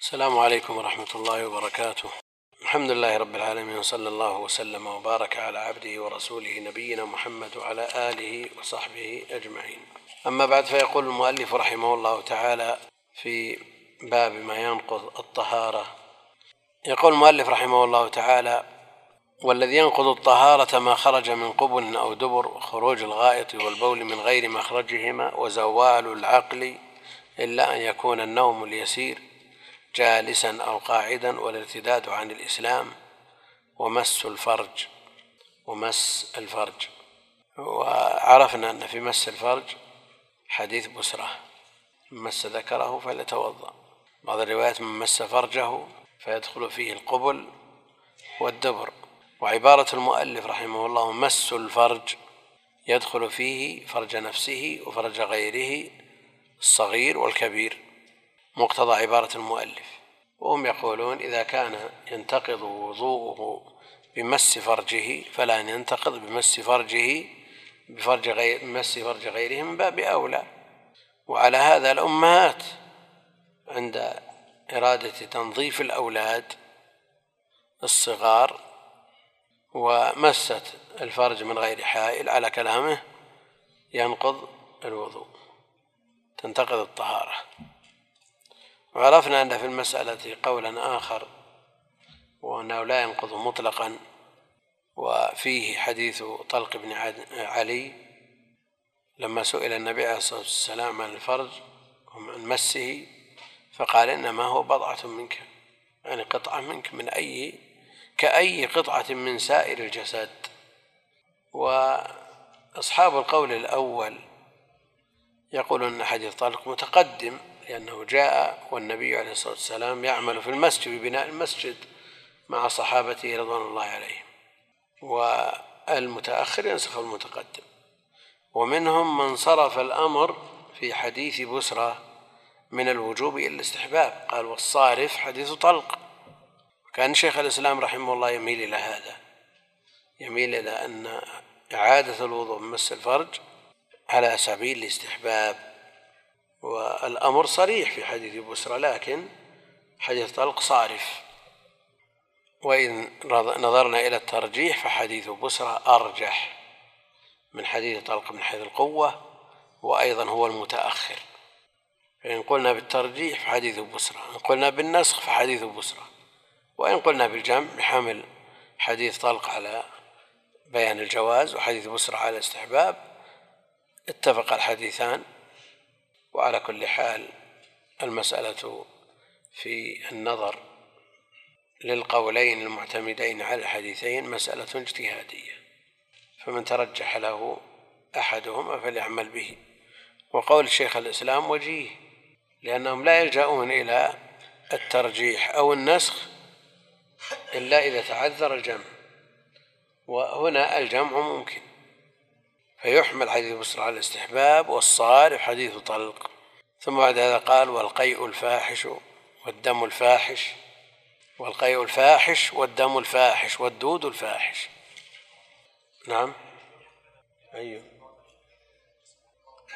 السلام عليكم ورحمة الله وبركاته. الحمد لله رب العالمين وصلى الله وسلم وبارك على عبده ورسوله نبينا محمد وعلى آله وصحبه أجمعين. أما بعد فيقول المؤلف رحمه الله تعالى في باب ما ينقض الطهارة. يقول المؤلف رحمه الله تعالى والذي ينقض الطهارة ما خرج من قبل أو دبر وخروج الغائط والبول من غير مخرجهما وزوال العقل إلا أن يكون النوم اليسير جالسا أو قاعدا والارتداد عن الإسلام ومس الفرج ومس الفرج. وعرفنا أن في مس الفرج حديث بسرة. من مس ذكره فليتوضأ. بعض الروايات من مس فرجه فيدخل فيه القبل والدبر. وعبارة المؤلف رحمه الله مس الفرج يدخل فيه فرج نفسه وفرج غيره الصغير والكبير. مقتضى عبارة المؤلف. وهم يقولون إذا كان ينتقض وضوءه بمس فرجه فلا ينتقض بمس فرجه بفرج غير بمس فرج غيره من باب أولى. وعلى هذا الأمهات عند إرادة تنظيف الأولاد الصغار ومست الفرج من غير حائل على كلامه ينقض الوضوء تنتقض الطهارة. وعرفنا أن في المسألة قولا آخر وأنه لا ينقض مطلقا وفيه حديث طلق بن علي لما سئل النبي عليه الصلاة والسلام عن الفرج وعن مسه فقال إنما هو بضعة منك يعني قطعة منك من أي كأي قطعة من سائر الجسد. وأصحاب القول الأول يقولون أن حديث طلق متقدم لأنه جاء والنبي عليه الصلاة والسلام يعمل في المسجد ببناء المسجد مع صحابته رضوان الله عليهم. والمتأخر ينسخ المتقدم. ومنهم من صرف الأمر في حديث بسرة من الوجوب إلى الاستحباب. قال والصارف حديث طلق. كان شيخ الإسلام رحمه الله يميل إلى هذا. يميل إلى أن إعادة الوضوء من مس الفرج على سبيل الاستحباب. والأمر صريح في حديث بسرى لكن حديث طلق صارف. وإن نظرنا إلى الترجيح فحديث بسرى أرجح من حديث طلق من حيث القوة وأيضا هو المتأخر. فإن قلنا بالترجيح فحديث بسرى إن قلنا بالنسخ فحديث بسرى وإن قلنا بالجمع بحمل حديث طلق على بيان الجواز وحديث بسرى على الاستحباب اتفق الحديثان. وعلى كل حال المسألة في النظر للقولين المعتمدين على الحديثين مسألة اجتهادية فمن ترجح له أحدهما فليعمل به. وقول شيخ الإسلام وجيه لأنهم لا يلجأون إلى الترجيح أو النسخ إلا إذا تعذر الجمع وهنا الجمع ممكن. فيحمل حديث بسر على الاستحباب والصارف حديث طلق. ثم بعد هذا قال والقيء الفاحش والدم الفاحش. والقيء الفاحش والدم الفاحش والدود الفاحش. نعم. أيوه.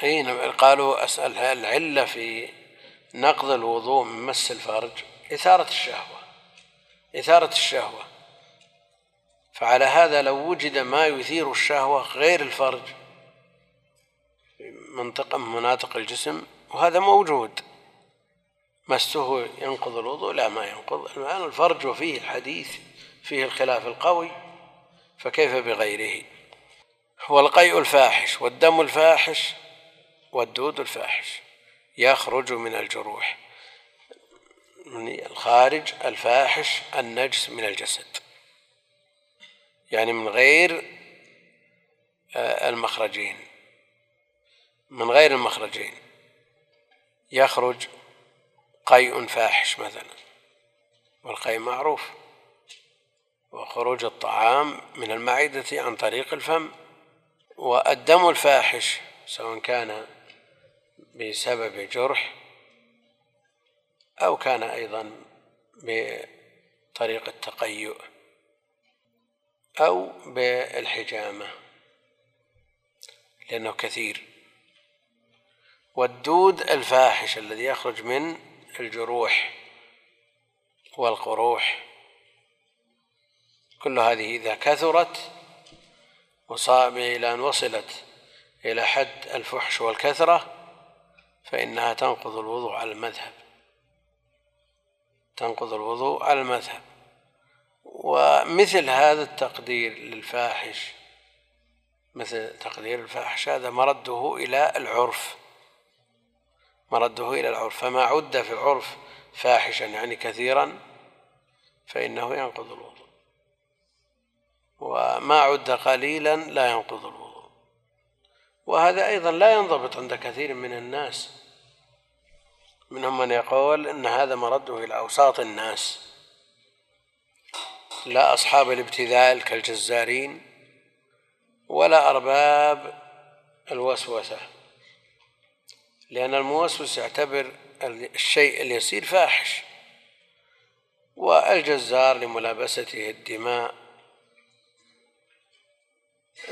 أي قالوا أسأل العلة في نقض الوضوء من مس الفرج؟ إثارة الشهوة. إثارة الشهوة. فعلى هذا لو وجد ما يثير الشهوة غير الفرج في منطقة من مناطق الجسم وهذا موجود. مسه ينقض الوضوء لا ما ينقض. الآن الفرج وفيه الحديث فيه الخلاف القوي فكيف بغيره؟ هو القيء الفاحش والدم الفاحش والدود الفاحش يخرج من الجروح من الخارج الفاحش النجس من الجسد. يعني من غير آه، المخرجين. من غير المخرجين. يخرج قيء فاحش مثلا. والقيء معروف. وخروج الطعام من المعدة عن طريق الفم. والدم الفاحش سواء كان بسبب جرح أو كان أيضا بطريق التقيؤ أو بالحجامة لأنه كثير. والدود الفاحش الذي يخرج من الجروح والقروح كل هذه إذا كثرت وصاب إلى أن وصلت إلى حد الفحش والكثرة فإنها تنقض الوضوء على المذهب. تنقض الوضوء على المذهب. ومثل هذا التقدير للفاحش مثل تقدير الفاحش هذا مرده إلى العرف مرده إلى العرف فما عد في العرف فاحشا يعني كثيرا فإنه ينقض الوضوء وما عد قليلا لا ينقض الوضوء وهذا أيضا لا ينضبط عند كثير من الناس منهم من يقول إن هذا مرده إلى أوساط الناس. لا أصحاب الابتذال كالجزارين ولا أرباب الوسوسة لأن الموسوس يعتبر الشيء اليسير فاحش والجزار لملابسته الدماء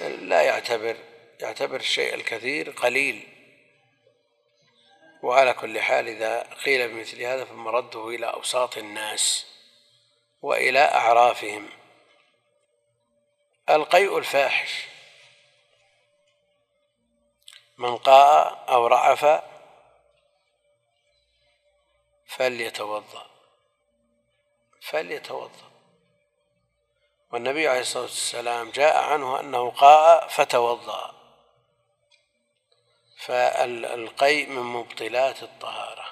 لا يعتبر يعتبر الشيء الكثير قليل. وعلى كل حال إذا قيل بمثل هذا فمرده إلى أوساط الناس. وإلى أعرافهم. القيء الفاحش. من قاء أو رعف فليتوضأ. فليتوضأ. والنبي عليه الصلاة والسلام جاء عنه أنه قاء فتوضأ. فالقيء من مبطلات الطهارة.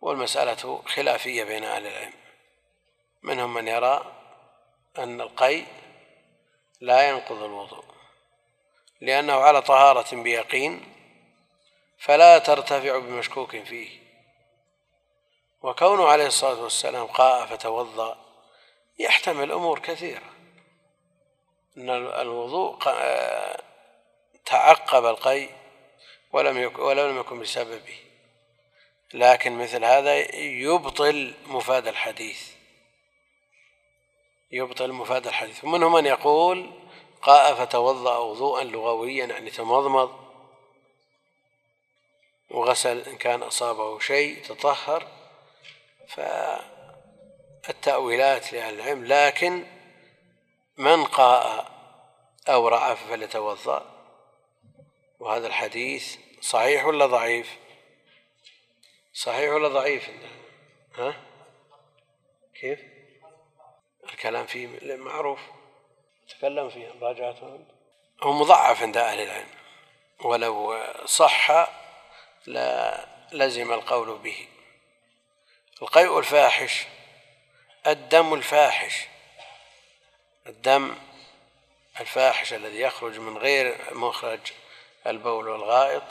والمسألة خلافية بين أهل العلم. منهم من يرى أن القيء لا ينقض الوضوء لأنه على طهارة بيقين فلا ترتفع بمشكوك فيه. وكونه عليه الصلاة والسلام قاء فتوضأ يحتمل أمور كثيرة. أن الوضوء تعقب القي ولم يكن ولم يكن بسببه. لكن مثل هذا يبطل مفاد الحديث. يبطل مفاد الحديث. ومنهم من يقول قاء فتوضأ وضوءا لغويا يعني تمضمض وغسل إن كان أصابه شيء تطهر. فالتأويلات لأهل العلم لكن من قاء أو رعف فليتوضأ؟ وهذا الحديث صحيح ولا ضعيف؟ صحيح ولا ضعيف؟ ها؟ كيف؟ الكلام فيه معروف. تكلم فيه راجعته هو مضعف عند أهل العلم. ولو صح لا لزم القول به. القيء الفاحش الدم الفاحش. الدم الفاحش الذي يخرج من غير مخرج البول والغائط.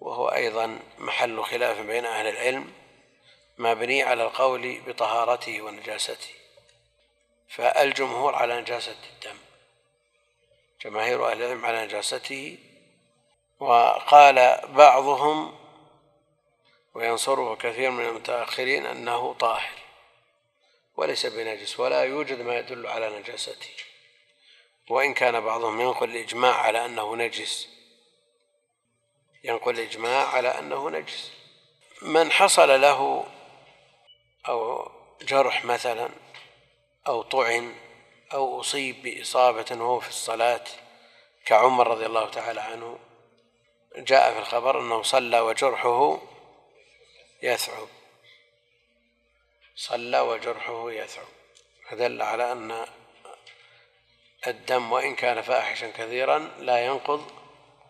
وهو أيضا محل خلاف بين أهل العلم. مبني على القول بطهارته ونجاسته. فالجمهور على نجاسة الدم. جماهير أهل العلم على نجاسته. وقال بعضهم وينصره كثير من المتأخرين أنه طاهر وليس بنجس ولا يوجد ما يدل على نجاسته. وإن كان بعضهم ينقل الإجماع على أنه نجس. ينقل الإجماع على أنه نجس. من حصل له أو جرح مثلا أو طعن أو أصيب بإصابة وهو في الصلاة كعمر رضي الله تعالى عنه جاء في الخبر أنه صلى وجرحه يثعب. صلى وجرحه يثعب. فدل على أن الدم وإن كان فاحشا كثيرا لا ينقض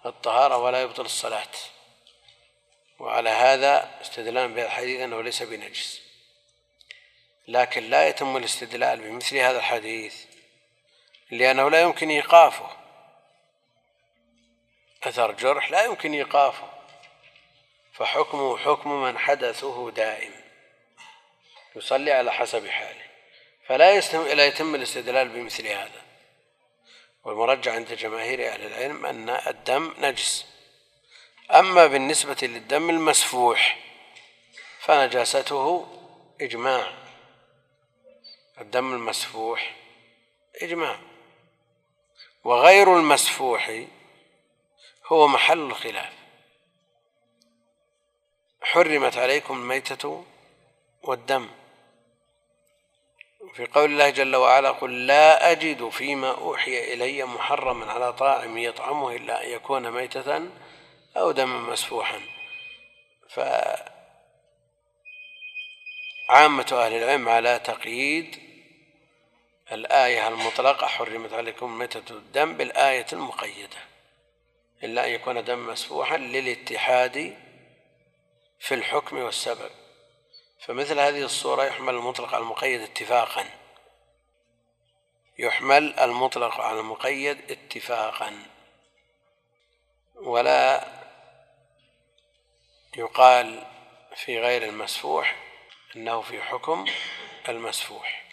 الطهارة ولا يبطل الصلاة. وعلى هذا استدلال بالحديث أنه ليس بنجس. لكن لا يتم الاستدلال بمثل هذا الحديث لأنه لا يمكن إيقافه. أثر جرح لا يمكن إيقافه. فحكمه حكم من حدثه دائم. يصلي على حسب حاله. فلا لا يتم الاستدلال بمثل هذا. والمرجع عند جماهير أهل العلم أن الدم نجس. أما بالنسبة للدم المسفوح فنجاسته إجماع. الدم المسفوح. إجماع. وغير المسفوح هو محل الخلاف. حرمت عليكم الميتة والدم. في قول الله جل وعلا قل لا أجد فيما أوحي إلي محرما على طاعم يطعمه إلا أن يكون ميتة أو دما مسفوحا. فعامة أهل العلم على تقييد الآية المطلقة حرمت عليكم ميتة الدم بالآية المقيدة. إلا أن يكون دم مسفوحا للاتحاد في الحكم والسبب. فمثل هذه الصورة يحمل المطلق على المقيد اتفاقا. يحمل المطلق على المقيد اتفاقا. ولا يقال في غير المسفوح إنه في حكم المسفوح.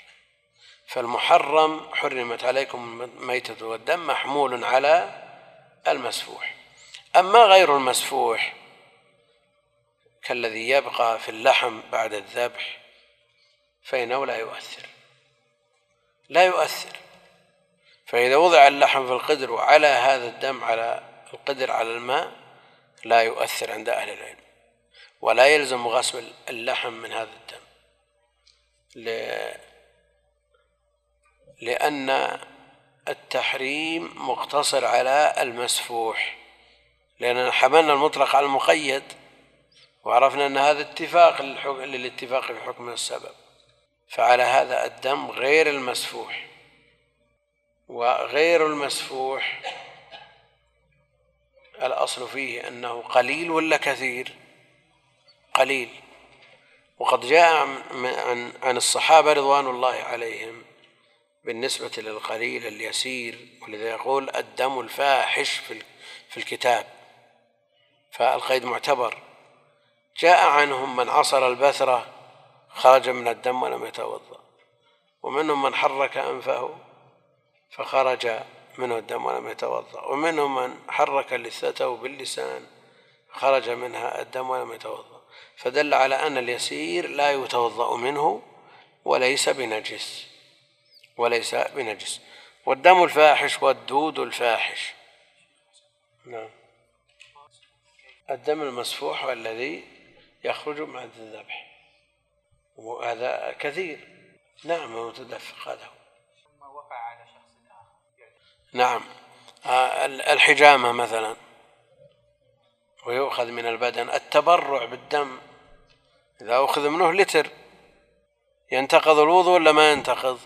فالمحرم حرمت عليكم الميتة والدم محمول على المسفوح. أما غير المسفوح كالذي يبقى في اللحم بعد الذبح فإنه لا يؤثر. لا يؤثر. فإذا وضع اللحم في القدر وعلى هذا الدم على القدر على الماء لا يؤثر عند أهل العلم. ولا يلزم غسل اللحم من هذا الدم. لأن التحريم مقتصر على المسفوح لأننا حملنا المطلق على المقيد وعرفنا أن هذا اتفاق للاتفاق في حكم السبب. فعلى هذا الدم غير المسفوح. وغير المسفوح الأصل فيه أنه قليل ولا كثير؟ قليل. وقد جاء عن عن الصحابة رضوان الله عليهم بالنسبة للقليل اليسير ولذا يقول الدم الفاحش في الكتاب. فالقيد معتبر. جاء عنهم من عصر البثرة خرج من الدم ولم يتوضأ. ومنهم من حرك أنفه فخرج منه الدم ولم يتوضأ. ومنهم من حرك لثته باللسان خرج منها الدم ولم يتوضأ. فدل على أن اليسير لا يتوضأ منه وليس بنجس. وليس بنجس. والدم الفاحش والدود الفاحش. نعم. الدم المسفوح الذي يخرج مع الذبح. وهذا كثير. نعم متدفق هذا. هو وقع على شخص آخر. نعم. آه، الحجامة مثلا. ويؤخذ من البدن. التبرع بالدم. إذا أخذ منه لتر. ينتقض الوضوء ولا ما ينتقض؟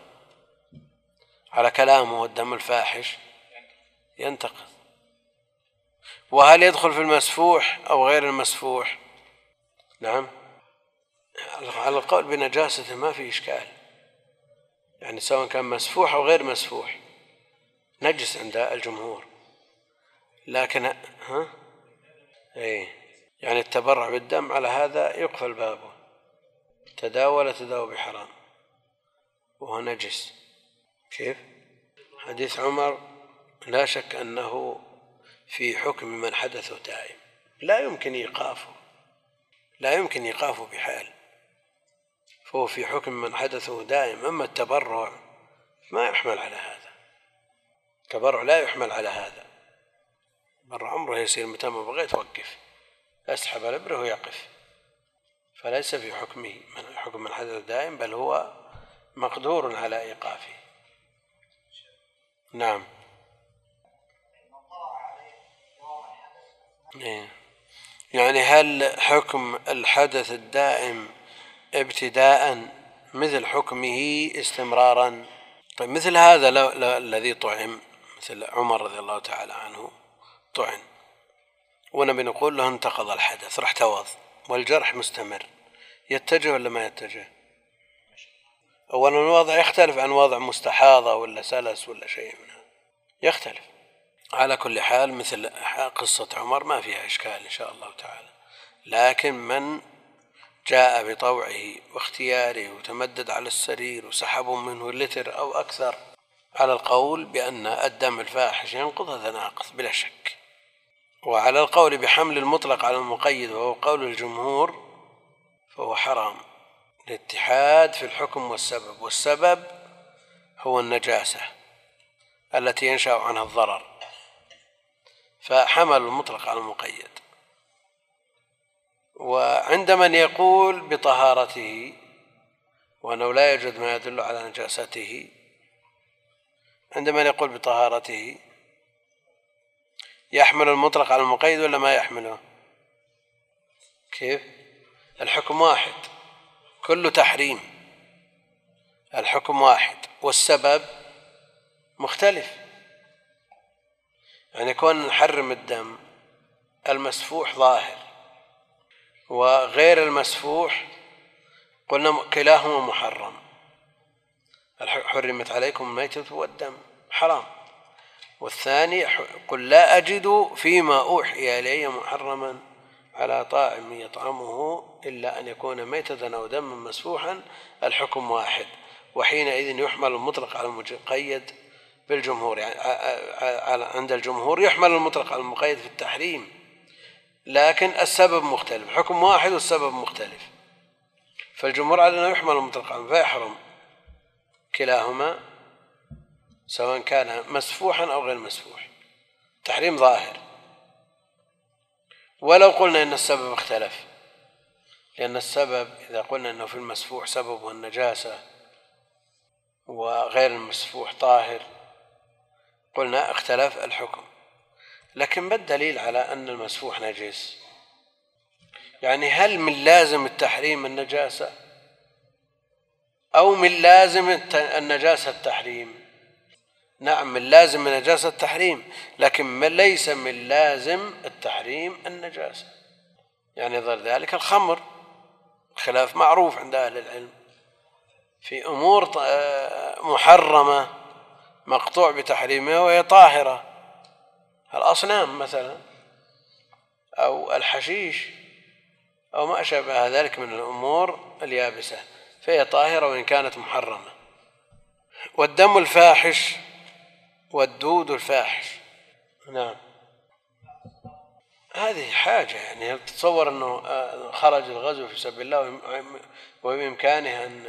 على كلامه الدم الفاحش ينتقض وهل يدخل في المسفوح أو غير المسفوح؟ نعم. على القول بنجاسته ما في إشكال. يعني سواء كان مسفوح أو غير مسفوح. نجس عند الجمهور. لكن ها؟ اي يعني التبرع بالدم على هذا يقفل بابه. تداول تداول بحرام. وهو نجس. كيف؟ حديث عمر لا شك أنه في حكم من حدثه دائم. لا يمكن إيقافه. لا يمكن إيقافه بحال. فهو في حكم من حدثه دائم. أما التبرع ما يحمل على هذا. التبرع لا يحمل على هذا. بر عمره يصير متى ما بغيت وقف. أسحب الابره ويقف. فليس في حكمه من حكم من حدث دائم بل هو مقدور على إيقافه. نعم. إيه. يعني هل حكم الحدث الدائم ابتداء مثل حكمه استمرارا؟ طيب مثل هذا لو الذي طعم مثل عمر رضي الله تعالى عنه طعن. ونبي نقول له انتقض الحدث راح توض والجرح مستمر. يتجه ولا ما يتجه؟ أولا الوضع يختلف عن وضع مستحاضة ولا سلس ولا شيء منها يختلف. على كل حال مثل قصة عمر ما فيها إشكال إن شاء الله تعالى. لكن من جاء بطوعه واختياره وتمدد على السرير وسحبوا منه لتر أو أكثر على القول بأن الدم الفاحش ينقض هذا ناقص بلا شك. وعلى القول بحمل المطلق على المقيد وهو قول الجمهور فهو حرام. الاتحاد في الحكم والسبب والسبب هو النجاسة التي ينشأ عنها الضرر. فحمل المطلق على المقيد. وعند من يقول بطهارته وأنه لا يوجد ما يدل على نجاسته عندما يقول بطهارته يحمل المطلق على المقيد ولا ما يحمله؟ كيف؟ الحكم واحد. كل تحريم. الحكم واحد والسبب مختلف. يعني كون نحرم الدم المسفوح ظاهر. وغير المسفوح قلنا كلاهما محرم. حرمت عليكم الميتة والدم. حرام. والثاني قل لا أجد فيما أوحي إلي محرما. على طاعم يطعمه إلا أن يكون ميتة أو دما مسفوحا الحكم واحد. وحينئذ يحمل المطلق على المقيد بالجمهور. يعني عند الجمهور يحمل المطلق على المقيد في التحريم. لكن السبب مختلف. حكم واحد والسبب مختلف. فالجمهور على أنه يحمل المطلق على فيحرم كلاهما سواء كان مسفوحا أو غير مسفوح. تحريم ظاهر. ولو قلنا إن السبب اختلف. لأن السبب إذا قلنا أنه في المسفوح سببه النجاسة وغير المسفوح طاهر قلنا اختلف الحكم. لكن ما الدليل على أن المسفوح نجس؟ يعني هل من لازم التحريم النجاسة؟ أو من لازم النجاسة التحريم؟ نعم من لازم النجاسة التحريم لكن ليس من لازم التحريم النجاسة. يعني ضر ذلك الخمر خلاف معروف عند أهل العلم. في أمور محرمة مقطوع بتحريمها وهي طاهرة. الأصنام مثلا أو الحشيش أو ما أشبه ذلك من الأمور اليابسة. فهي طاهرة وإن كانت محرمة. والدم الفاحش والدود الفاحش. نعم. هذه حاجة يعني تتصور أنه خرج الغزو في سبيل الله وبإمكانه أن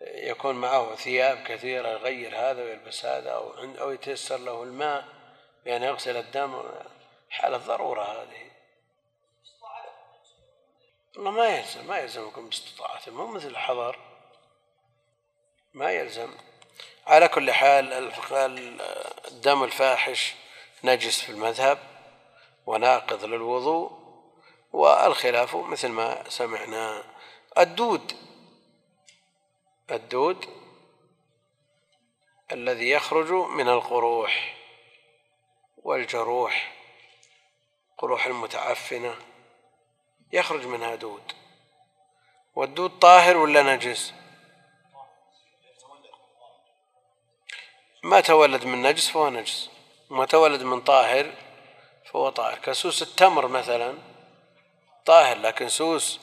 يكون معه ثياب كثيرة يغير هذا ويلبس هذا أو أو يتيسر له الماء بأن يغسل الدم؟ حالة ضرورة هذه. والله ما يلزم ما يلزمكم باستطاعتهم مو مثل الحضر. ما يلزم. على كل حال الدم الفاحش نجس في المذهب وناقض للوضوء والخلاف مثل ما سمعنا الدود الدود الذي يخرج من القروح والجروح قروح المتعفنة يخرج منها دود. والدود طاهر ولا نجس؟ ما تولد من نجس فهو نجس. وما تولد من طاهر فهو طاهر. كسوس التمر مثلا طاهر لكن سوس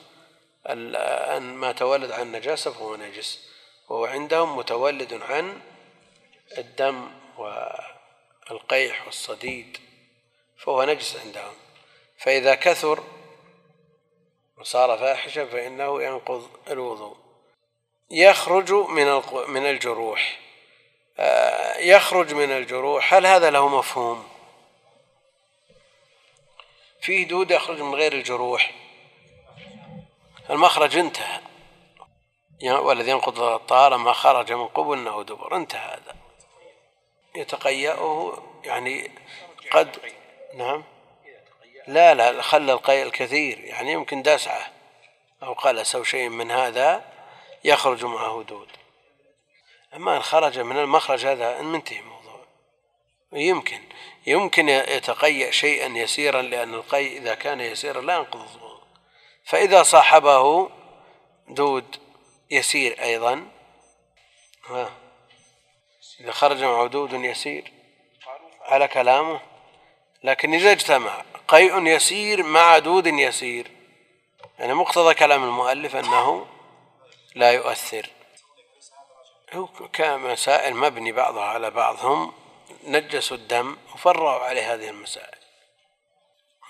ما تولد عن نجاسة فهو نجس. وهو عندهم متولد عن الدم والقيح والصديد فهو نجس عندهم. فإذا كثر وصار فاحشا فإنه ينقض الوضوء. يخرج من من الجروح. يخرج من الجروح. هل هذا له مفهوم؟ فيه دود يخرج من غير الجروح. المخرج انتهى. والذي ينقض الطهارة ما خرج من قبل أو دبر. انتهى هذا. يتقيأه يعني قد نعم. لا لا خلى القيء الكثير. يعني يمكن دسعة. أو قلس أو شيء من هذا يخرج معه دود. أما إن خرج من المخرج هذا منتهي الموضوع. يمكن يمكن يتقيأ شيئا يسيرا لأن القيء إذا كان يسيرا لا ينقض الوضوء فإذا صاحبه دود يسير أيضا ها إذا خرج معه دود يسير على كلامه لكن إذا اجتمع قيء يسير مع دود يسير. يعني مقتضى كلام المؤلف أنه لا يؤثر. كمسائل مبني بعضها على بعض هم نجسوا الدم وفرعوا عليه هذه المسائل.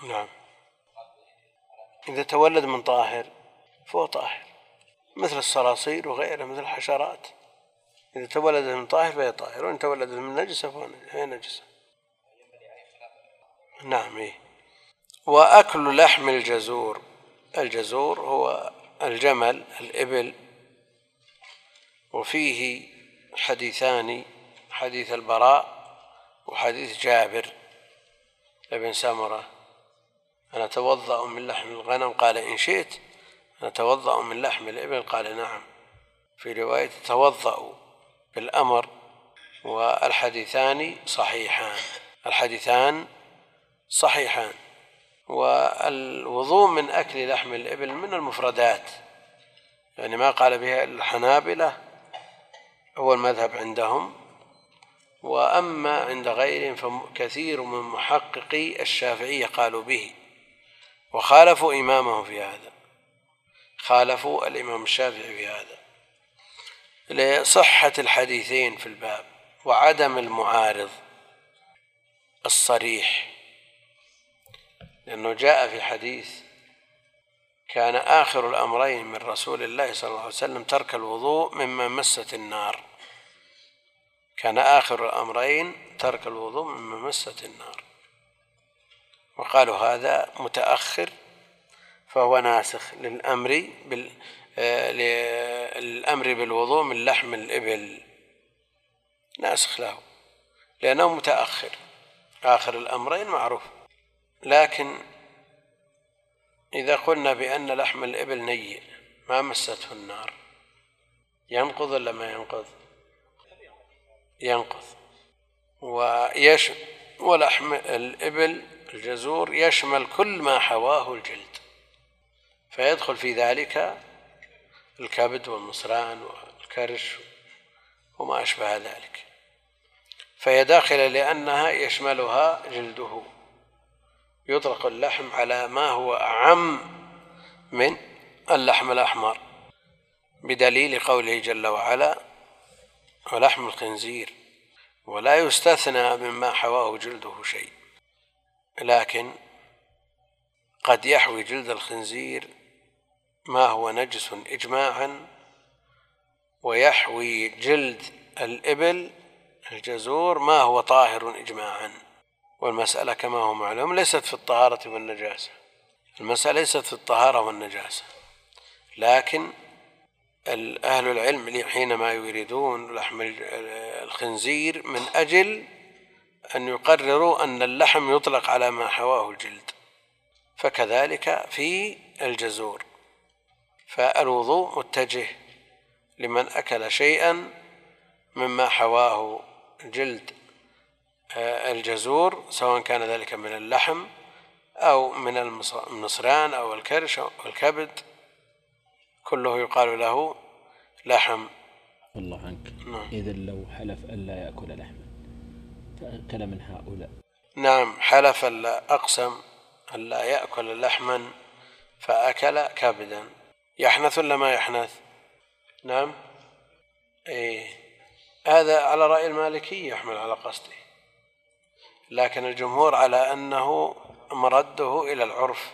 نعم. إذا تولد من طاهر فهو طاهر مثل الصراصير وغيرها مثل الحشرات. إذا تولدت من طاهر فهي طاهر وإن تولدت من نجسة فهي نجسة. نعم إيه. وأكل لحم الجزور الجزور هو الجمل الإبل وفيه حديثان حديث البراء وحديث جابر بن سمرة. أنا أتوضأ من لحم الغنم؟ قال إن شئت. أنا أتوضأ من لحم الإبل؟ قال نعم. في رواية توضأوا بالأمر والحديثان صحيحان. الحديثان صحيحان. والوضوء من أكل لحم الإبل من المفردات. يعني ما قال بها الحنابلة هو المذهب عندهم وأما عند غيرهم فكثير من محققي الشافعية قالوا به وخالفوا إمامهم في هذا خالفوا الإمام الشافعي في هذا. لصحة الحديثين في الباب وعدم المعارض الصريح لأنه جاء في حديث كان آخر الأمرين من رسول الله صلى الله عليه وسلم ترك الوضوء مما مست النار. كان آخر الأمرين ترك الوضوء مما مست النار. وقالوا هذا متأخر فهو ناسخ للأمر بال للأمر بالوضوء من لحم الإبل. ناسخ له لأنه متأخر. آخر الأمرين معروف. لكن إذا قلنا بأن لحم الإبل نيء ما مسته النار. ينقض ولا ما ينقض؟ ينقض ويش ولحم الإبل الجزور يشمل كل ما حواه الجلد. فيدخل في ذلك الكبد والمصران والكرش وما أشبه ذلك. فهي داخلة لأنها يشملها جلده. يطلق اللحم على ما هو أعم من اللحم الأحمر بدليل قوله جل وعلا ولحم الخنزير ولا يستثنى مما حواه جلده شيء لكن قد يحوي جلد الخنزير ما هو نجس إجماعا ويحوي جلد الإبل الجزور ما هو طاهر إجماعا. والمسألة كما هو معلوم ليست في الطهارة والنجاسة المسألة ليست في الطهارة والنجاسة لكن أهل العلم حينما يريدون لحم الخنزير من أجل أن يقرروا أن اللحم يطلق على ما حواه الجلد فكذلك في الجزور. فالوضوء متجه لمن أكل شيئا مما حواه جلد آه، الجزور سواء كان ذلك من اللحم أو من النصران أو الكرش أو الكبد. كله يقال له لحم. الله عنك. نعم. إذا لو حلف ألا يأكل لحما فأكل من هؤلاء. نعم حلف ألا أقسم ألا يأكل لحما فأكل كبدا. يحنث ولا ما يحنث؟ نعم. إيه. هذا على رأي المالكي يحمل على قصده. لكن الجمهور على أنه مرده إلى العرف.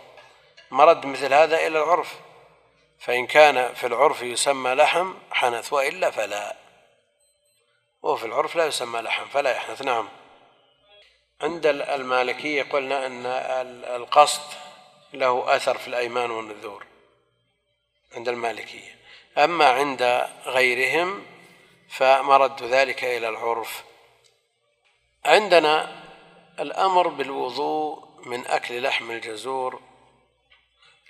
مرد مثل هذا إلى العرف. فإن كان في العرف يسمى لحم حنث وإلا فلا. وفي العرف لا يسمى لحم فلا يحنث. نعم. عند المالكية قلنا أن القصد له أثر في الأيمان والنذور. عند المالكية. أما عند غيرهم فمرد ذلك إلى العرف. عندنا الأمر بالوضوء من أكل لحم الجزور.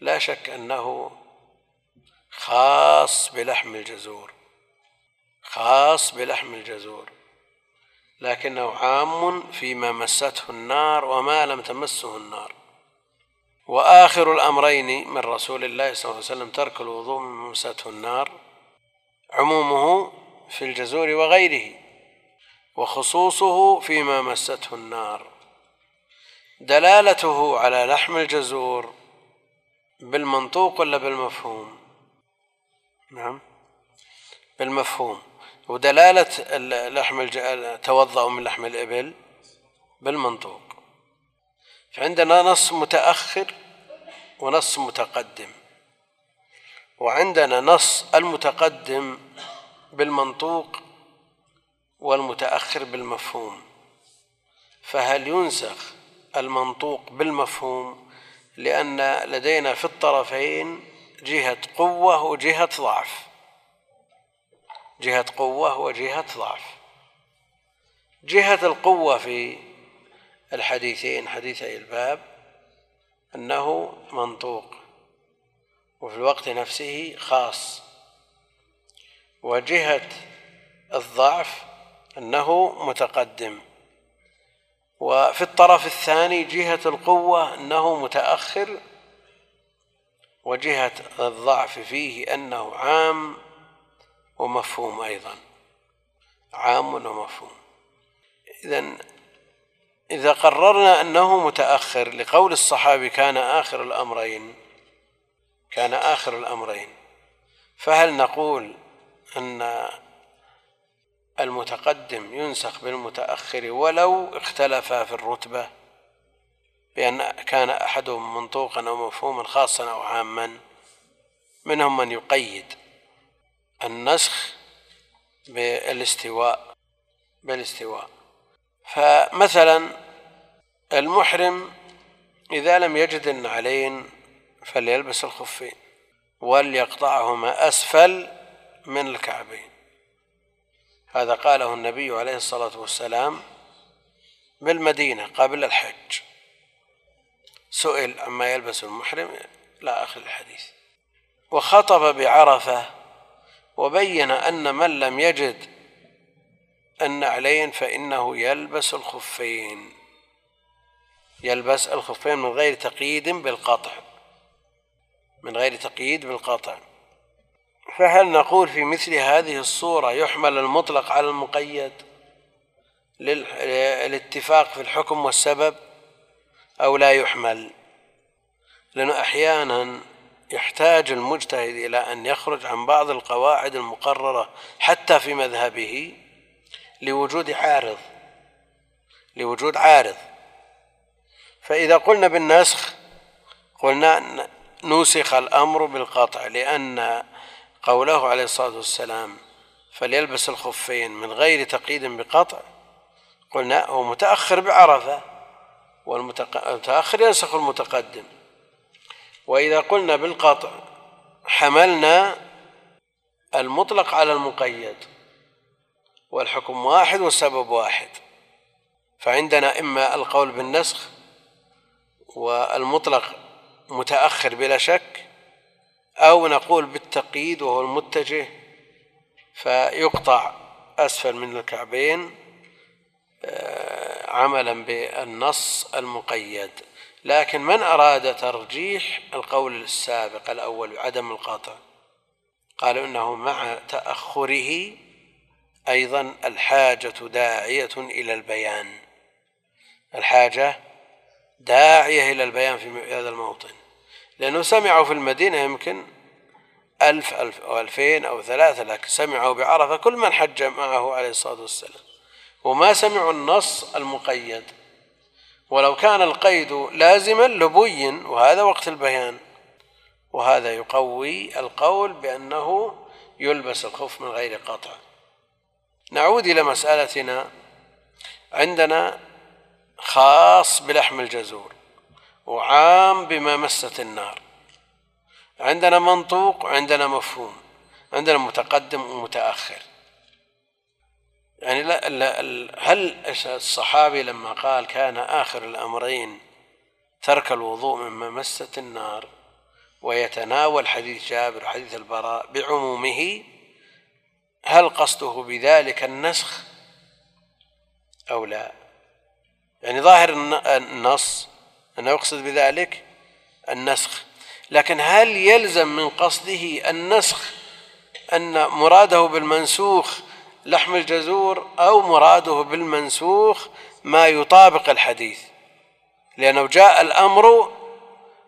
لا شك أنه خاص بلحم الجزور خاص بلحم الجزور لكنه عام فيما مسته النار وما لم تمسه النار. وآخر الأمرين من رسول الله صلى الله عليه وسلم ترك الوضوء من مسته النار عمومه في الجزور وغيره وخصوصه فيما مسته النار. دلالته على لحم الجزور بالمنطوق ولا بالمفهوم؟ نعم. بالمفهوم. ودلالة لحم توضأ من لحم الإبل بالمنطوق. فعندنا نص متأخر ونص متقدم. وعندنا نص المتقدم بالمنطوق والمتأخر بالمفهوم. فهل ينسخ المنطوق بالمفهوم لأن لدينا في الطرفين جهة قوة وجهة ضعف. جهة قوة وجهة ضعف. جهة القوة في الحديثين حديثي الباب أنه منطوق وفي الوقت نفسه خاص. وجهة الضعف أنه متقدم. وفي الطرف الثاني جهة القوة أنه متأخر وجهة الضعف فيه أنه عام ومفهوم أيضا. عام ومفهوم. إذا إذا قررنا أنه متأخر لقول الصحابي كان آخر الأمرين كان آخر الأمرين فهل نقول أن المتقدم ينسخ بالمتأخر ولو اختلفا في الرتبة؟ بأن كان أحدهم منطوقا أو مفهوما خاصا أو عاما منهم من يقيد النسخ بالاستواء بالاستواء. فمثلا المحرم إذا لم يجد النعلين فليلبس الخفين وليقطعهما أسفل من الكعبين. هذا قاله النبي عليه الصلاة والسلام بالمدينة قبل الحج. سئل عما يلبس المحرم إلى آخر الحديث. وخطب بعرفة وبين أن من لم يجد النعلين فإنه يلبس الخفين. يلبس الخفين من غير تقييد بالقطع. من غير تقييد بالقطع. فهل نقول في مثل هذه الصورة يحمل المطلق على المقيد للاتفاق في الحكم والسبب؟ أو لا يحمل. لأنه أحيانا يحتاج المجتهد إلى أن يخرج عن بعض القواعد المقررة حتى في مذهبه لوجود عارض لوجود عارض. فإذا قلنا بالنسخ قلنا نسخ الأمر بالقطع لأن قوله عليه الصلاة والسلام فليلبس الخفين من غير تقييد بقطع قلنا هو متأخر بعرفة. والمتأخر ينسخ المتقدم. وإذا قلنا بالقطع حملنا المطلق على المقيد والحكم واحد والسبب واحد. فعندنا إما القول بالنسخ والمطلق متأخر بلا شك أو نقول بالتقييد وهو المتجه فيقطع أسفل من الكعبين. عملا بالنص المقيد. لكن من أراد ترجيح القول السابق الأول عدم القطع قالوا إنه مع تأخره أيضا الحاجة داعية إلى البيان. الحاجة داعية إلى البيان في هذا الموطن. لأنه سمعوا في المدينة يمكن ألف ألف أو ألفين أو ثلاثة لكن سمعوا بعرفة كل من حج معه عليه الصلاة والسلام. وما سمعوا النص المقيد. ولو كان القيد لازما لبين وهذا وقت البيان. وهذا يقوي القول بأنه يلبس الخف من غير قطع. نعود إلى مسألتنا. عندنا خاص بلحم الجزور وعام بما مست النار. عندنا منطوق وعندنا مفهوم عندنا متقدم ومتأخر. يعني لا لا هل الصحابي لما قال كان آخر الأمرين ترك الوضوء مما مست النار ويتناول حديث جابر وحديث البراء بعمومه هل قصده بذلك النسخ أو لا؟ يعني ظاهر النص أنه يقصد بذلك النسخ لكن هل يلزم من قصده النسخ أن مراده بالمنسوخ لحم الجزور أو مراده بالمنسوخ ما يطابق الحديث لأنه جاء الأمر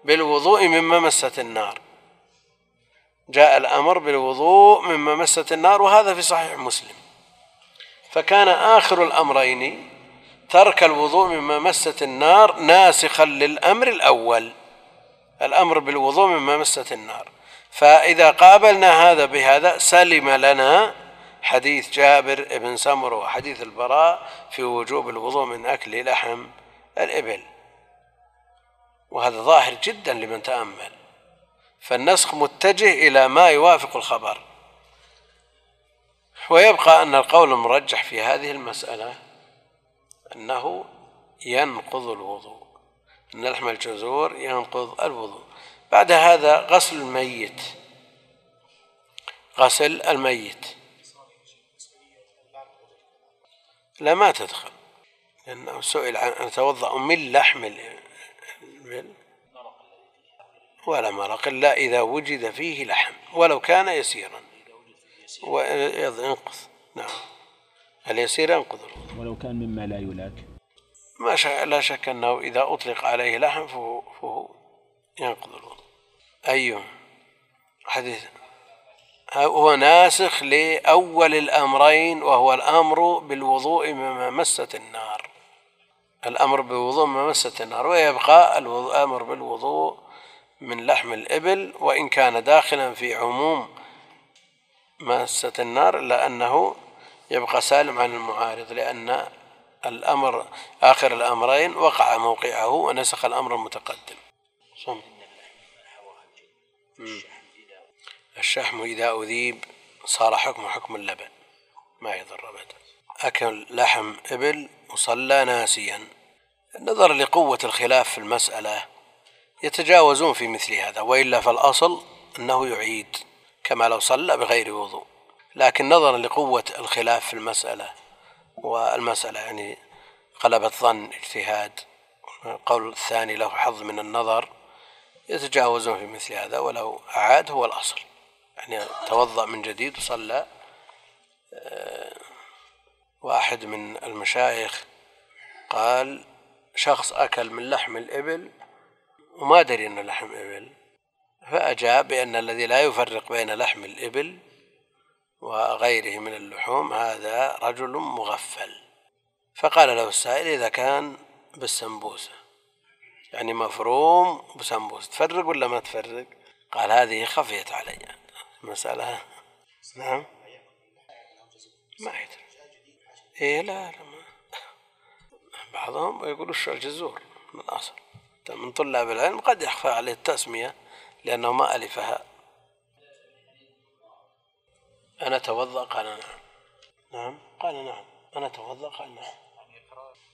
بالوضوء مما مست النار. جاء الأمر بالوضوء مما مست النار وهذا في صحيح مسلم. فكان آخر الأمرين ترك الوضوء مما مست النار ناسخا للأمر الأول الأمر بالوضوء مما مست النار. فإذا قابلنا هذا بهذا سلم لنا حديث جابر بن سمر وحديث البراء في وجوب الوضوء من أكل لحم الإبل. وهذا ظاهر جدا لمن تأمل. فالنسخ متجه إلى ما يوافق الخبر. ويبقى أن القول المرجح في هذه المسألة أنه ينقض الوضوء أن لحم الجزور ينقض الوضوء. بعد هذا غسل الميت. غسل الميت. لا ما تدخل. لأنه سئل عن أن يتوضأ من لحم الإبل ولا مرق إلا إذا وجد فيه لحم ولو كان يسيرا. وينقض نعم. اليسير ينقض ولو كان مما لا يلاك. ما شك لا شك أنه إذا أطلق عليه لحم فهو, فهو ينقض الوضوء أيوه. حديث. هو ناسخ لأول الأمرين وهو الأمر بالوضوء مما مست النار. الأمر بالوضوء مما مست النار ويبقى الأمر بالوضوء من لحم الإبل وإن كان داخلا في عموم ماسة النار إلا أنه يبقى سالم عن المعارض لأن الأمر آخر الأمرين وقع موقعه ونسخ الأمر المتقدم. صم. الشحم إذا أذيب صار حكم حكم اللبن ما يضر أبدا. أكل لحم إبل وصلى ناسيا. نظرا لقوة الخلاف في المسألة يتجاوزون في مثل هذا وإلا فالأصل أنه يعيد كما لو صلى بغير وضوء. لكن نظرا لقوة الخلاف في المسألة والمسألة يعني غلبة ظن اجتهاد القول الثاني له حظ من النظر يتجاوزون في مثل هذا ولو أعاد هو الأصل. يعني توضأ من جديد وصلى آه، واحد من المشايخ قال شخص أكل من لحم الإبل وما دري أنه لحم إبل فأجاب بأن الذي لا يفرق بين لحم الإبل وغيره من اللحوم هذا رجل مغفل. فقال له السائل إذا كان بالسمبوسة يعني مفروم بسمبوسة تفرق ولا ما تفرق؟ قال هذه خفيت علي. مسألة. نعم. ما يدري. إيه لا لا ما. بعضهم يقولوا الجزور من الأصل. من طلاب العلم قد يخفى عليه التسمية لأنه ما ألفها. أنا أتوضأ؟ قال نعم. نعم قال نعم. أنا أتوضأ؟ قال نعم.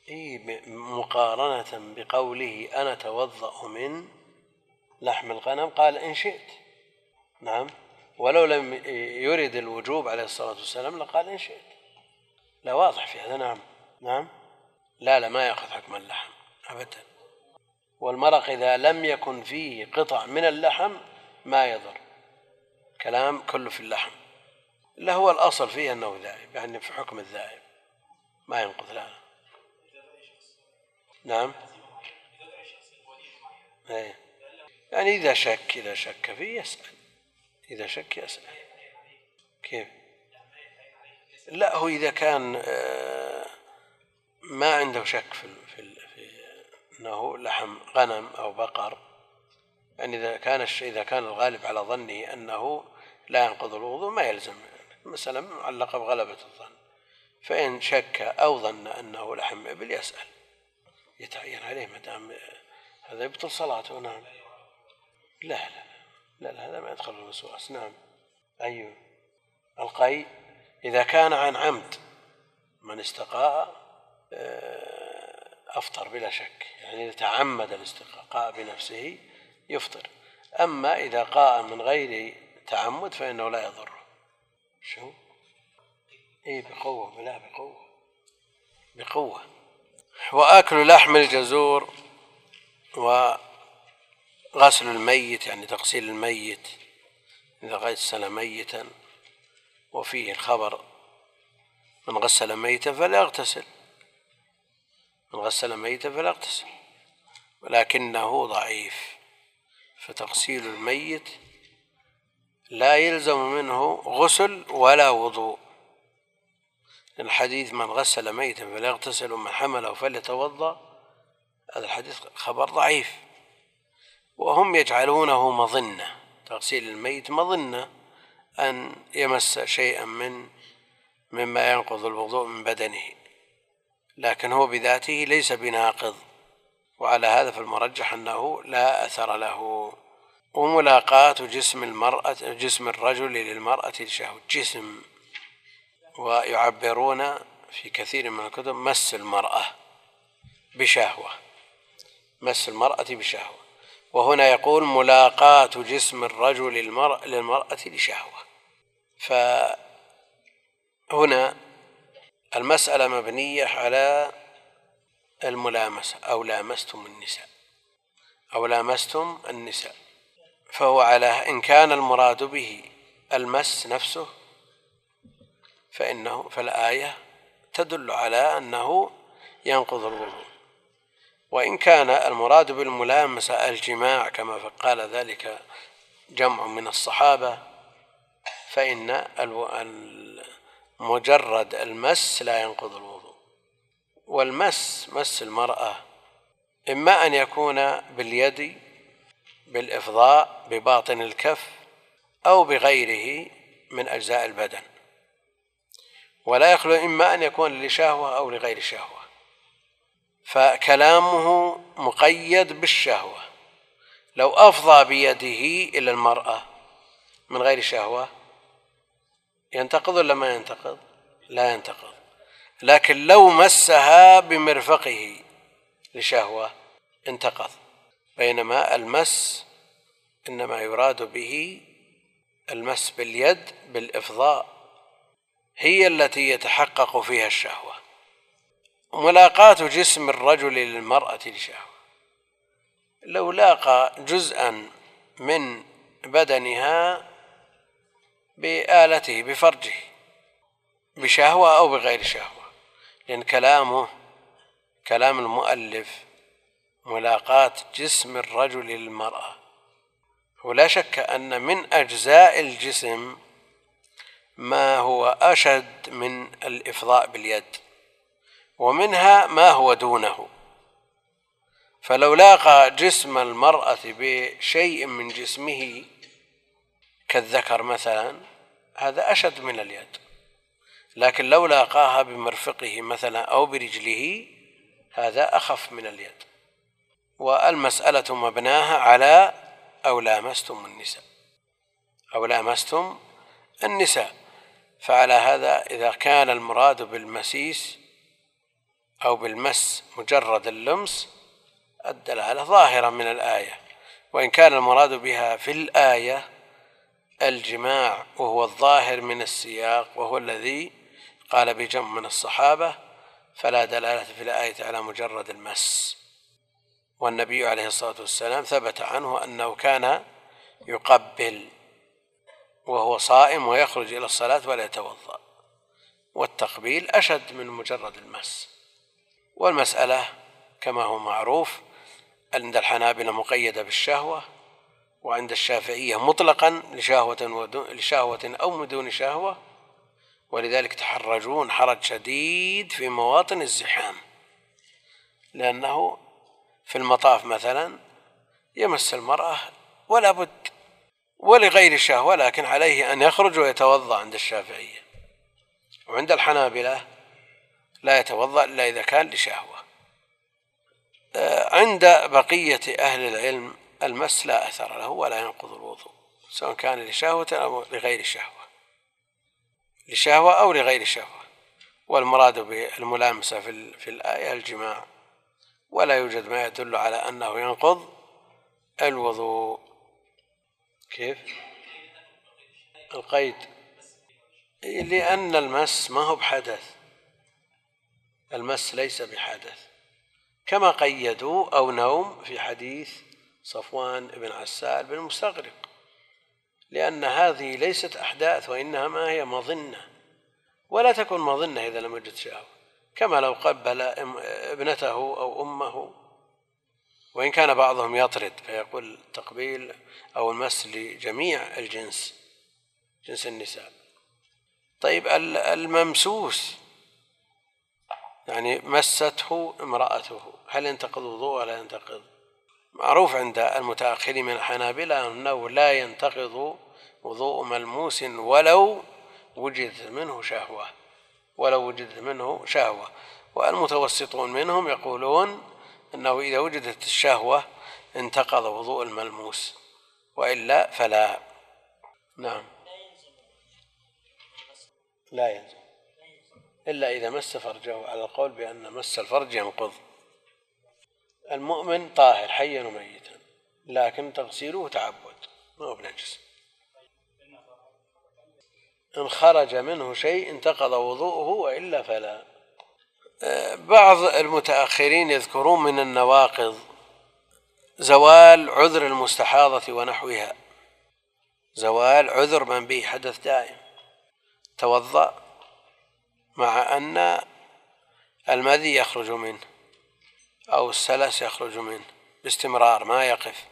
إي مقارنة بقوله أنا أتوضأ من لحم الغنم قال إن شئت. نعم. ولو لم يرد الوجوب عليه الصلاة والسلام لقال إن شئت. لا واضح في هذا نعم. نعم. لا لا ما يأخذ حكم اللحم أبدا. والمرق إذا لم يكن فيه قطع من اللحم ما يضر. كلام كله في اللحم. لا هو الأصل فيه أنه ذائب يعني في حكم الذائب. ما ينقض لا. نعم. إيه. يعني إذا شك إذا شك فيه يسأل. إذا شك يسأل كيف؟ لا هو إذا كان آه، ما عنده شك في في أنه لحم غنم أو بقر يعني إذا كان إذا كان الغالب على ظنه أنه لا ينقض الوضوء ما يلزم. مسألة معلقة بغلبة الظن. فإن شك أو ظن أنه لحم إبل يسأل. يتعين عليه ما دام هذا يبطل صلاته. نعم. لا لا. لا, لا هذا ما يدخل الوسواس. نعم. أيوه. القي إذا كان عن عمد من استقاء آه، أفطر بلا شك. يعني إذا تعمد الاستقاء بنفسه يفطر. أما إذا قاء من غير تعمد فإنه لا يضره شو؟ اي بقوة لا بقوة. بقوة. وأكل لحم الجزور وغسل الميت يعني تغسيل الميت إذا غسل ميتا وفيه الخبر من غسل ميتا فليغتسل من غسل ميتا فليغتسل ولكنه ضعيف. فتغسيل الميت لا يلزم منه غسل ولا وضوء. الحديث من غسل ميتا فليغتسل ومن حمله فليتوضأ. هذا الحديث خبر ضعيف. وهم يجعلونه مظنة. تغسيل الميت مظنة أن يمس شيئا من مما ينقض الوضوء من بدنه. لكن هو بذاته ليس بناقض. وعلى هذا فالمرجح أنه لا أثر له. وملاقاة جسم المرأة جسم الرجل للمرأة لشهوة جسم ويعبرون في كثير من الكتب مس المرأة بشهوة. مس المرأة بشهوة. وهنا يقول ملاقاة جسم الرجل للمرأة لشهوة. فهنا المسألة مبنية على الملامسة أو لامستم النساء. أو لامستم النساء. فهو على إن كان المراد به المس نفسه فإنه فالآية تدل على أنه ينقض الوضوء. وإن كان المراد بالملامسة الجماع كما قال ذلك جمع من الصحابة فإن مجرد المس لا ينقض الوضوء. والمس مس المرأة إما أن يكون باليد بالإفضاء بباطن الكف أو بغيره من أجزاء البدن. ولا يخلو إما أن يكون لشهوة أو لغير شهوة. فكلامه مقيد بالشهوة. لو أفضى بيده إلى المرأة من غير شهوة ينتقض ولا ما ينتقض؟ لا ينتقض. لكن لو مسها بمرفقه لشهوة انتقض. بينما المس إنما يراد به المس باليد بالإفضاء هي التي يتحقق فيها الشهوة. ملاقاة جسم الرجل للمرأة لشهوة. لو لاقى جزءا من بدنها بآلته بفرجه بشهوة أو بغير شهوة. لأن كلامه كلام المؤلف ملاقاة جسم الرجل للمرأة. ولا شك أن من أجزاء الجسم ما هو أشد من الإفضاء باليد. ومنها ما هو دونه. فلو لاقى جسم المرأة بشيء من جسمه كالذكر مثلا هذا أشد من اليد. لكن لو لاقاها بمرفقه مثلا أو برجله هذا أخف من اليد. والمسألة مبناها على أو لامستم النساء. أو لامستم النساء. فعلى هذا إذا كان المراد بالمسيس أو بالمس مجرد اللمس الدلالة ظاهرة من الآية وإن كان المراد بها في الآية الجماع وهو الظاهر من السياق وهو الذي قال بجمع من الصحابة فلا دلالة في الآية على مجرد المس. والنبي عليه الصلاة والسلام ثبت عنه أنه كان يقبل وهو صائم ويخرج إلى الصلاة ولا يتوضأ والتقبيل أشد من مجرد المس. والمسألة كما هو معروف عند الحنابلة مقيدة بالشهوة وعند الشافعية مطلقا لشهوة لشهوة أو من دون شهوة ولذلك تحرجون حرج شديد في مواطن الزحام. لأنه في المطاف مثلا يمس المرأة ولا بد ولغير شهوة لكن عليه أن يخرج ويتوضأ عند الشافعية. وعند الحنابلة لا يتوضأ إلا إذا كان لشهوة. آه، عند بقية أهل العلم المس لا أثر له ولا ينقض الوضوء سواء كان لشهوة أو لغير شهوة. لشهوة أو لغير شهوة. والمراد بالملامسة في, في الآية الجماع. ولا يوجد ما يدل على أنه ينقض الوضوء. كيف؟ القيد. لأن المس ما هو بحدث. المس ليس بحدث كما قيدوا أو نوم في حديث صفوان بن عسال بن مستغرق لأن هذه ليست أحداث وإنما هي مظنة ولا تكون مظنة إذا لم يجد شهوة كما لو قبل ابنته أو أمه وإن كان بعضهم يطرد فيقول تقبيل أو المس لجميع الجنس جنس النساء. طيب الممسوس يعني مسته امرأته. هل ينتقض وضوء ولا ينتقض؟ معروف عند المتأخرين من الحنابلة أنه لا ينتقض وضوء ملموس ولو وجدت منه شهوة. ولو وجدت منه شهوة. والمتوسطون منهم يقولون أنه إذا وجدت الشهوة انتقض وضوء الملموس. وإلا فلا. نعم. لا يلزم إلا إذا مس فرجه على القول بأن مس الفرج ينقض. المؤمن طاهر حيا وميتا لكن تغسيله تعبد ما هو بنجس. إن خرج منه شيء انتقض وضوءه وإلا فلا. بعض المتأخرين يذكرون من النواقض زوال عذر المستحاضة ونحوها. زوال عذر من به حدث دائم. توضأ مع أن المذي يخرج منه أو السلس يخرج منه باستمرار ما يقف.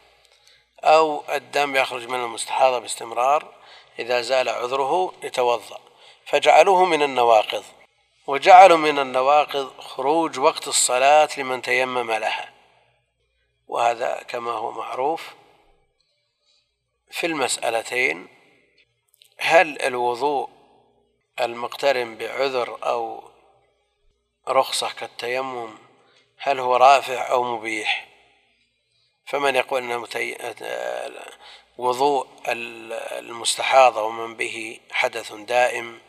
أو الدم يخرج من المستحاضة باستمرار إذا زال عذره يتوضأ. فجعلوه من النواقض. وجعلوا من النواقض خروج وقت الصلاة لمن تيمم لها. وهذا كما هو معروف في المسألتين. هل الوضوء المقترن بعذر أو رخصة كالتيمم هل هو رافع أو مبيح؟ فمن يقول أن وضوء المستحاضة ومن به حدث دائم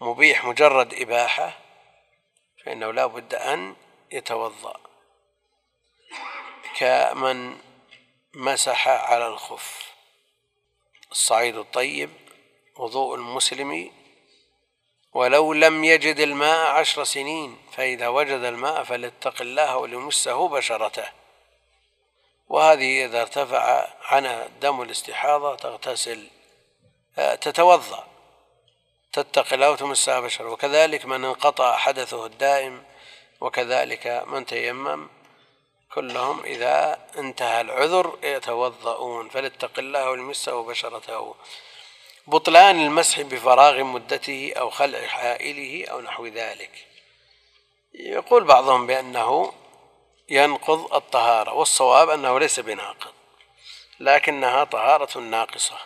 مبيح مجرد إباحة فإنه لا بد أن يتوضأ. كمن مسح على الخف الصعيد الطيب وضوء المسلم ولو لم يجد الماء عشر سنين فإذا وجد الماء فليتق الله وليمسه بشرته. وهذه إذا ارتفع عنها دم الاستحاضة تغتسل آه، تتوضأ تتقي الله وتمسها بشرة وكذلك من انقطع حدثه الدائم وكذلك من تيمم كلهم إذا انتهى العذر يتوضؤون. فليتق الله وليمسه بشرته. بطلان المسح بفراغ مدته أو خلع حائله أو نحو ذلك. يقول بعضهم بأنه ينقض الطهارة والصواب أنه ليس بناقض لكنها طهارة ناقصة.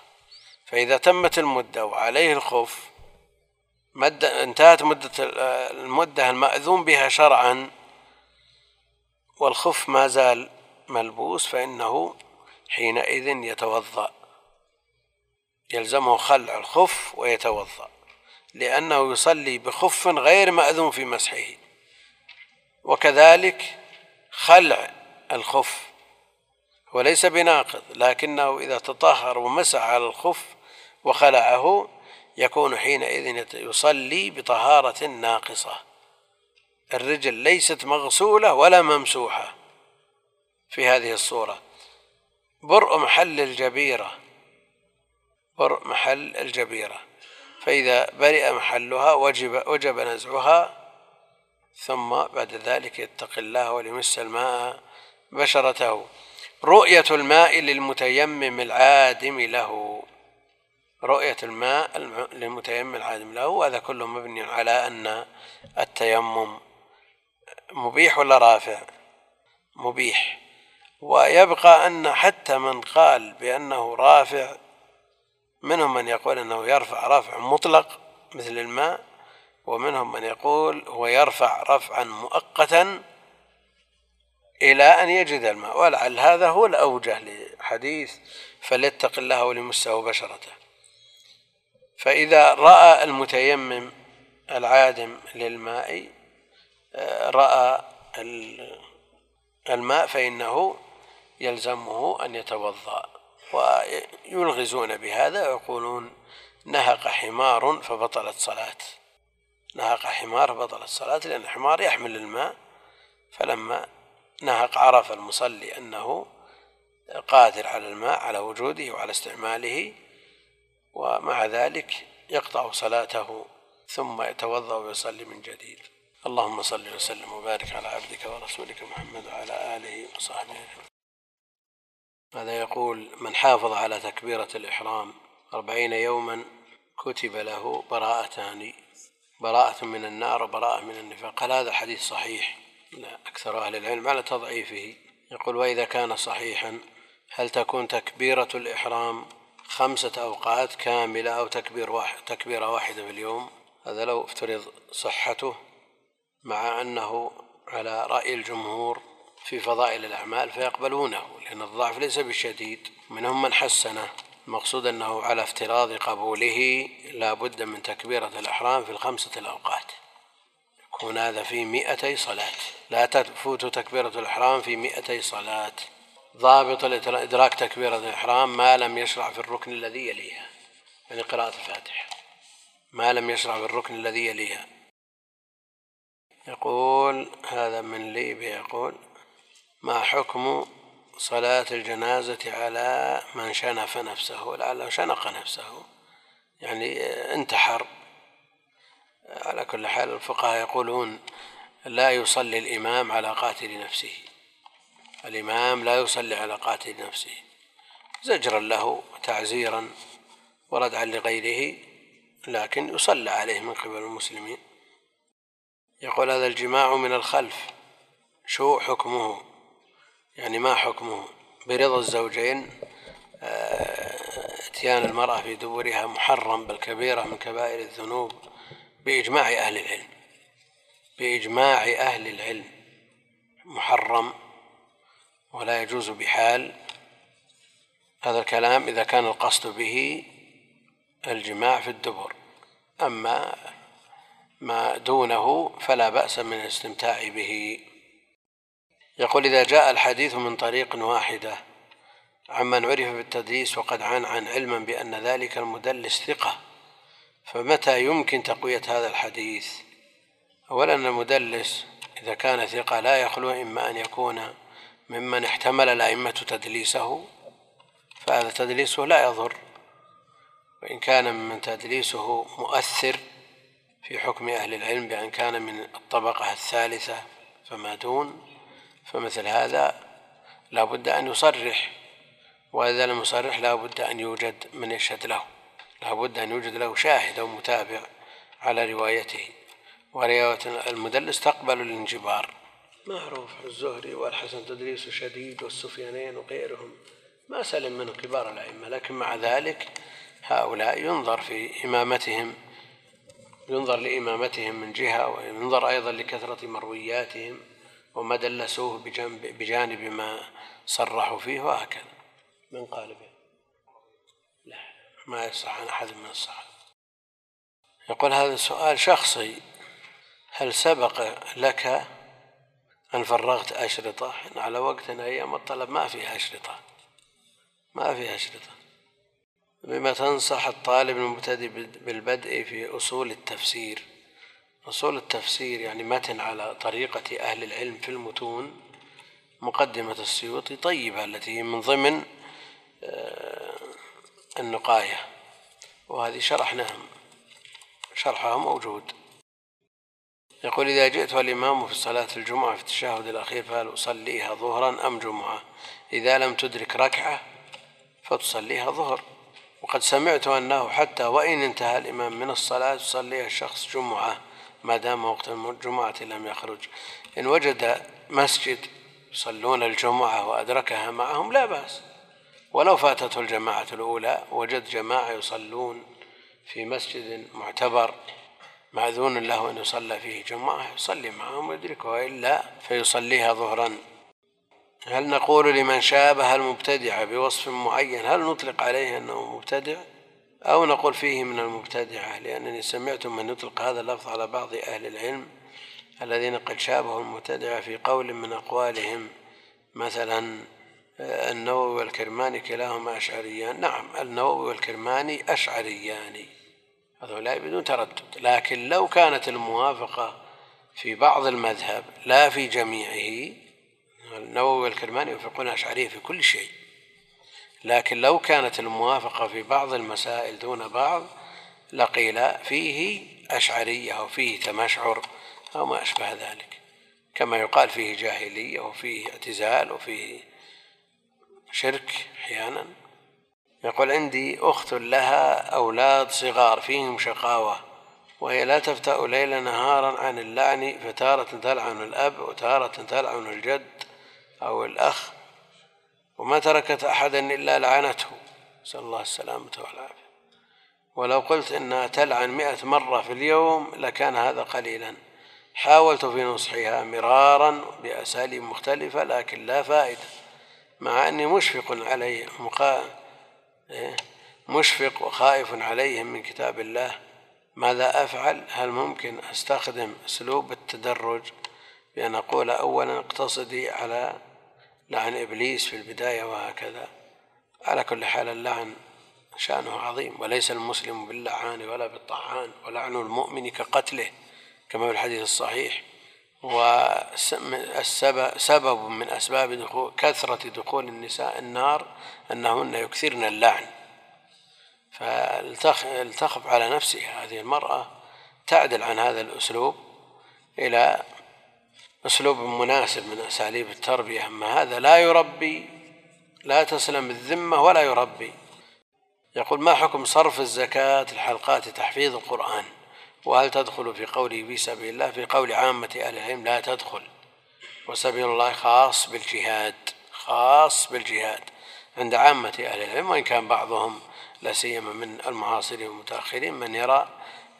فإذا تمت المدة وعليه الخوف مدة انتهت مدة المدة المأذون بها شرعا والخف ما زال ملبوس فإنه حينئذ يتوضأ. يلزمه خلع الخف ويتوضأ لأنه يصلي بخف غير مأذون في مسحه. وكذلك خلع الخف وليس بناقض لكنه إذا تطهر ومسح على الخف وخلعه يكون حينئذ يصلي بطهارة ناقصة. الرجل ليست مغسولة ولا ممسوحة في هذه الصورة. برء محل الجبيرة برء محل الجبيرة. فإذا برئ محلها وجب وجب نزعها ثم بعد ذلك يتقي الله وليمس الماء بشرته. رؤية الماء للمتيمم العادم له. رؤية الماء للمتيمم العادم له. هذا كله مبني على أن التيمم مبيح ولا رافع؟ مبيح. ويبقى أن حتى من قال بأنه رافع منهم من يقول أنه يرفع رفع مطلق مثل الماء ومنهم من يقول هو يرفع رفعا مؤقتا إلى أن يجد الماء. ولعل هذا هو الأوجه لحديث فليتق الله وليمسه بشرته. فإذا رأى المتيمم العادم للماء رأى الماء فإنه يلزمه أن يتوضأ. ويلغزون بهذا ويقولون نهق حمار فبطلت صلاة. نهق حمار فبطلت صلاة لأن الحمار يحمل الماء. فلما نهق عرف المصلي أنه قادر على الماء على وجوده وعلى استعماله ومع ذلك يقطع صلاته ثم يتوضأ ويصلي من جديد. اللهم صل وسلم وبارك على عبدك ورسولك محمد وعلى آله وصحبه. هذا يقول من حافظ على تكبيرة الإحرام أربعين يوما كتب له براءتان براءة من النار وبراءة من النفاق هل هذا حديث صحيح؟ لا أكثر أهل العلم على تضعيفه. يقول وإذا كان صحيحا هل تكون تكبيرة الإحرام خمسة أوقات كاملة أو تكبير واحد تكبيرة واحدة في اليوم؟ هذا لو افترض صحته مع أنه على رأي الجمهور في فضائل الأعمال فيقبلونه لأن الضعف ليس بشديد. منهم من حسنه المقصود أنه على افتراض قبوله لا بد من تكبيرة الإحرام في الخمسة الأوقات. هنا في مئتي صلاة. لا تفوت تكبيرة الإحرام في مئتي صلاة. ضابط إدراك تكبيرة الإحرام ما لم يشرع في الركن الذي يليها. يعني قراءة الفاتحة. ما لم يشرع في الركن الذي يليها. يقول هذا من ليبيا يقول ما حكم صلاة الجنازة على من شنف نفسه لعله شنق نفسه. يعني انتحر. على كل حال الفقهاء يقولون لا يصلي الإمام على قاتل نفسه. الإمام لا يصلي على قاتل نفسه. زجرا له تعزيرا وردعا لغيره لكن يصلى عليه من قبل المسلمين. يقول هذا الجماع من الخلف. شو حكمه؟ يعني ما حكمه برضا الزوجين آه، إتيان المرأة في دبرها محرم بل كبيرة من كبائر الذنوب بإجماع أهل العلم. بإجماع أهل العلم. محرم ولا يجوز بحال. هذا الكلام إذا كان القصد به الجماع في الدبر. أما ما دونه فلا بأس من الاستمتاع به. يقول إذا جاء الحديث من طريق واحدة عمن عرف بالتدليس وقد عن عن علما بأن ذلك المدلس ثقة فمتى يمكن تقوية هذا الحديث؟ أولا المدلس إذا كان ثقة لا يخلو إما أن يكون ممن احتمل الأئمة تدليسه فهذا تدليسه لا يضر. وإن كان ممن تدليسه مؤثر في حكم أهل العلم بأن كان من الطبقة الثالثة فما دون. فمثل هذا لا بد أن يصرح وإذا لم يصرح لا بد أن يوجد من يشهد له لا بد أن يوجد له شاهد أو متابع على روايته. ورواية المدلس تقبل الانجبار. معروف الزهري والحسن تدريس شديد والسفيانين وغيرهم ما سلم منه كبار الأئمة لكن مع ذلك هؤلاء ينظر في إمامتهم ينظر لإمامتهم من جهة وينظر أيضا لكثرة مروياتهم. وما دلسوه بجانب, بجانب ما صرحوا فيه وهكذا. من قال به؟ لا ما يصح عن أحد من الصحابة يقول هذا سؤال شخصي. هل سبق لك أن فرغت أشرطة على وقتنا أيام الطلب ما فيها أشرطة ما فيها أشرطة بما تنصح الطالب المبتدئ بالبدء في أصول التفسير. أصول التفسير يعني متن على طريقة أهل العلم في المتون مقدمة السيوطي طيبة التي من ضمن آه، النقاية. وهذه شرحناها شرحها موجود. يقول إذا جئت الإمام في صلاة الجمعة في التشهد الأخير فهل أصليها ظهرا أم جمعة؟ إذا لم تدرك ركعة فتصليها ظهر. وقد سمعت أنه حتى وإن انتهى الإمام من الصلاة يصليها الشخص جمعة. ما دام وقت الجمعة لم يخرج. إن وجد مسجد يصلون الجمعة وأدركها معهم لا بأس. ولو فاتته الجماعة الأولى وجد جماعة يصلون في مسجد معتبر معذون له أن يصلى فيه جمعة يصلي معهم ويدركها وإلا فيصليها ظهرا. هل نقول لمن شابه المبتدع بوصف معين هل نطلق عليه أنه مبتدع؟ أو نقول فيه من المبتدعة لأنني سمعت من يطلق هذا اللفظ على بعض أهل العلم الذين قد شابهوا المبتدعة في قول من أقوالهم مثلا آه، النووي والكرماني كلاهما أشعريان. نعم النووي والكرماني أشعريان. هؤلاء بدون تردد لكن لو كانت الموافقة في بعض المذهب لا في جميعه النووي والكرماني يوافقون أشعرية في كل شيء. لكن لو كانت الموافقة في بعض المسائل دون بعض لقيل فيه أشعرية أو فيه تمشعر أو ما أشبه ذلك. كما يقال فيه جاهلية وفيه اعتزال وفيه شرك أحيانا. يقول عندي أخت لها أولاد صغار فيهم شقاوة وهي لا تفتأ ليل نهارا عن اللعن فتارة تلعن الأب وتارة تلعن الجد أو الأخ. وما تركت أحدا إلا لعنته نسأل الله السلامة والعافية ولو قلت إنها تلعن مئة مرة في اليوم لكان هذا قليلا حاولت في نصحها مرارا بأساليب مختلفة لكن لا فائدة مع أني مشفق عليه. إيه؟ مشفق وخائف عليهم من كتاب الله ماذا أفعل هل ممكن أستخدم أسلوب التدرج بأن أقول أولا اقتصدي على لعن إبليس في البداية وهكذا. على كل حال اللعن شأنه عظيم وليس المسلم باللعان ولا بالطعان ولعن المؤمن كقتله كما في الحديث الصحيح. وسبب من أسباب دخول كثرة دخول النساء النار أنهن يكثرن اللعن. فلتخف على نفسها هذه المرأة تعدل عن هذا الأسلوب إلى أسلوب مناسب من أساليب التربية أما هذا لا يربي لا تسلم الذمة ولا يربي. يقول ما حكم صرف الزكاة الحلقات تحفيظ القرآن؟ وهل تدخل في قوله في سبيل الله في قول عامة أهل العلم لا تدخل. وسبيل الله خاص بالجهاد خاص بالجهاد عند عامة أهل العلم وإن كان بعضهم لا سيما من المعاصرين والمتأخرين من يرى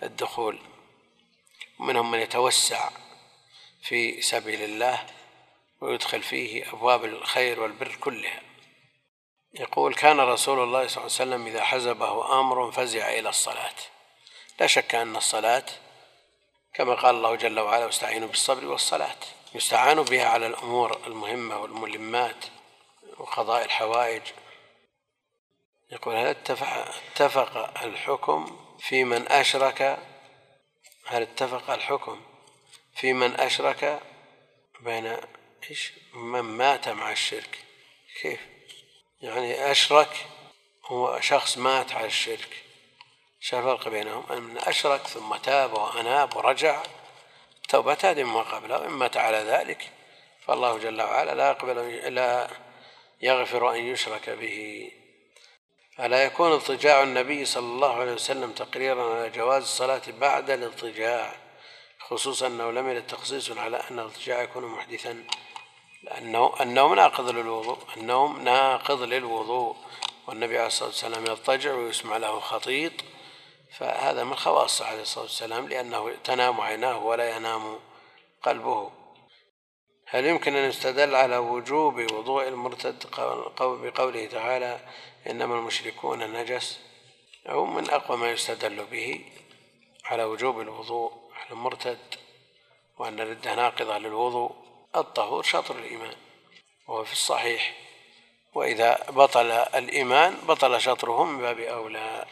الدخول. ومنهم من يتوسع في سبيل الله ويدخل فيه أبواب الخير والبر كلها. يقول كان رسول الله صلى الله عليه وسلم إذا حزبه أمر فزع إلى الصلاة. لا شك أن الصلاة كما قال الله جل وعلا واستعينوا بالصبر والصلاة يستعان بها على الأمور المهمة والملمات وقضاء الحوائج. يقول هل اتفق, اتفق الحكم في من أشرك؟ هل اتفق الحكم في من أشرك بين إيش؟ من مات مع الشرك. كيف؟ يعني أشرك هو شخص مات على الشرك. شو الفرق بينهم؟ أن أشرك ثم تاب وأناب ورجع توبة هذه ما قبله. وإن مات على ذلك فالله جل وعلا لا يقبل لا يغفر أن يشرك به. ألا يكون اضطجاع النبي صلى الله عليه وسلم تقريرا على جواز الصلاة بعد الاضطجاع خصوصا أنه لم يرد تخصيص على أن الاضطجاع يكون محدثا لأنه النوم ناقض للوضوء النوم ناقض للوضوء والنبي عليه الصلاة والسلام يضطجع ويسمع له خطيط فهذا من خواصه عليه الصلاة والسلام لأنه تنام عيناه ولا ينام قلبه. هل يمكن أن يستدل على وجوب وضوء المرتد بقوله تعالى إنما المشركون نجس أو من أقوى ما يستدل به على وجوب الوضوء. على المرتد وأن الردة ناقضة للوضوء الطهور شطر الإيمان وهو في الصحيح. وإذا بطل الإيمان بطل شطره من باب أولى.